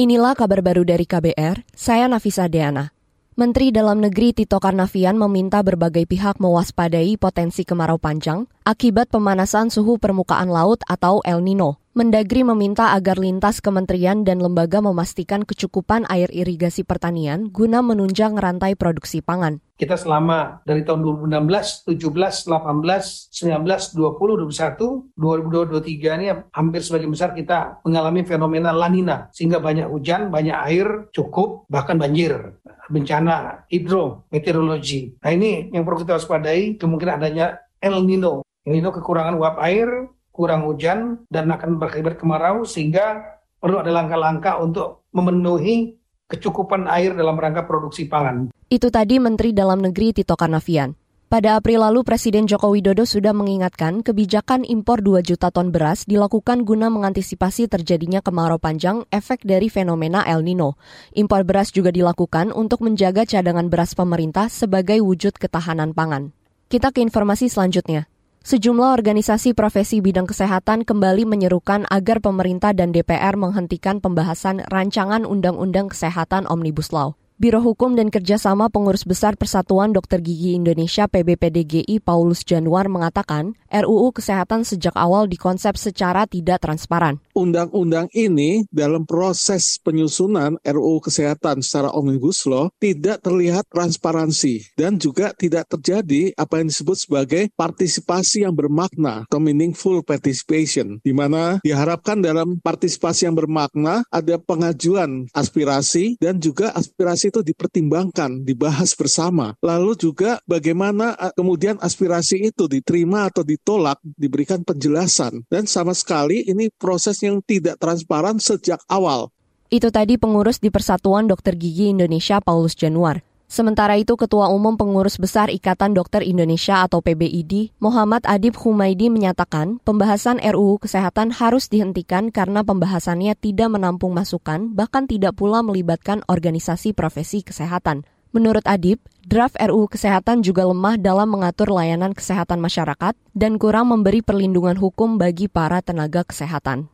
Inilah kabar baru dari KBR, saya Nafisa Deana. Menteri Dalam Negeri Tito Karnavian meminta berbagai pihak mewaspadai potensi kemarau panjang akibat pemanasan suhu permukaan laut atau El Nino. Mendagri meminta agar lintas kementerian dan lembaga memastikan kecukupan air irigasi pertanian guna menunjang rantai produksi pangan. Kita selama dari tahun 2016, 17, 18, 19, 20, 21, 2022, 2023 ini hampir sebagian besar kita mengalami fenomena lanina sehingga banyak hujan, banyak air cukup, bahkan banjir bencana hidrometeorologi. Nah ini yang perlu kita waspadai kemungkinan adanya El Nino. El Nino kekurangan uap air, kurang hujan dan akan berakibat kemarau sehingga perlu ada langkah-langkah untuk memenuhi kecukupan air dalam rangka produksi pangan. Itu tadi Menteri Dalam Negeri Tito Karnavian. Pada April lalu, Presiden Joko Widodo sudah mengingatkan kebijakan impor 2 juta ton beras dilakukan guna mengantisipasi terjadinya kemarau panjang efek dari fenomena El Nino. Impor beras juga dilakukan untuk menjaga cadangan beras pemerintah sebagai wujud ketahanan pangan. Kita ke informasi selanjutnya. Sejumlah organisasi profesi bidang kesehatan kembali menyerukan agar pemerintah dan DPR menghentikan pembahasan rancangan Undang-Undang Kesehatan Omnibus Law. Biro Hukum dan Kerjasama Pengurus Besar Persatuan Dokter Gigi Indonesia PBPDGI Paulus Januar mengatakan RUU Kesehatan sejak awal dikonsep secara tidak transparan. Undang-undang ini dalam proses penyusunan RUU Kesehatan secara Omnibus Law tidak terlihat transparansi dan juga tidak terjadi apa yang disebut sebagai partisipasi yang bermakna atau meaningful participation di mana diharapkan dalam partisipasi yang bermakna ada pengajuan aspirasi dan juga aspirasi itu dipertimbangkan, dibahas bersama. Lalu juga bagaimana kemudian aspirasi itu diterima atau ditolak, diberikan penjelasan. Dan sama sekali ini proses yang tidak transparan sejak awal. Itu tadi pengurus di Persatuan Dokter Gigi Indonesia Paulus Januar. Sementara itu, Ketua Umum Pengurus Besar Ikatan Dokter Indonesia atau PBID, Muhammad Adib Humaidi menyatakan pembahasan RUU Kesehatan harus dihentikan karena pembahasannya tidak menampung masukan, bahkan tidak pula melibatkan organisasi profesi kesehatan. Menurut Adib, draft RUU Kesehatan juga lemah dalam mengatur layanan kesehatan masyarakat dan kurang memberi perlindungan hukum bagi para tenaga kesehatan.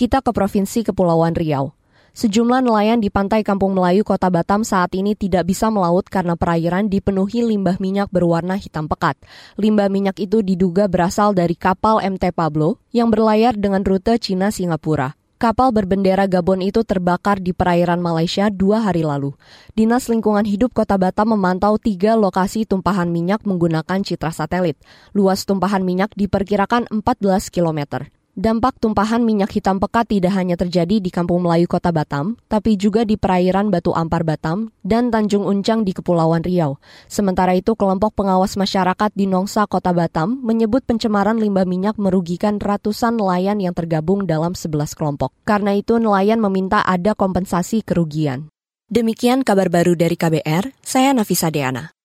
Kita ke Provinsi Kepulauan Riau. Sejumlah nelayan di pantai Kampung Melayu, Kota Batam saat ini tidak bisa melaut karena perairan dipenuhi limbah minyak berwarna hitam pekat. Limbah minyak itu diduga berasal dari kapal MT Pablo yang berlayar dengan rute Cina-Singapura. Kapal berbendera Gabon itu terbakar di perairan Malaysia dua hari lalu. Dinas Lingkungan Hidup Kota Batam memantau tiga lokasi tumpahan minyak menggunakan citra satelit. Luas tumpahan minyak diperkirakan 14 kilometer. Dampak tumpahan minyak hitam pekat tidak hanya terjadi di Kampung Melayu Kota Batam, tapi juga di perairan Batu Ampar Batam dan Tanjung Uncang di Kepulauan Riau. Sementara itu, kelompok pengawas masyarakat di Nongsa Kota Batam menyebut pencemaran limbah minyak merugikan ratusan nelayan yang tergabung dalam 11 kelompok. Karena itu, nelayan meminta ada kompensasi kerugian. Demikian kabar baru dari KBR, saya Nafisa Deana.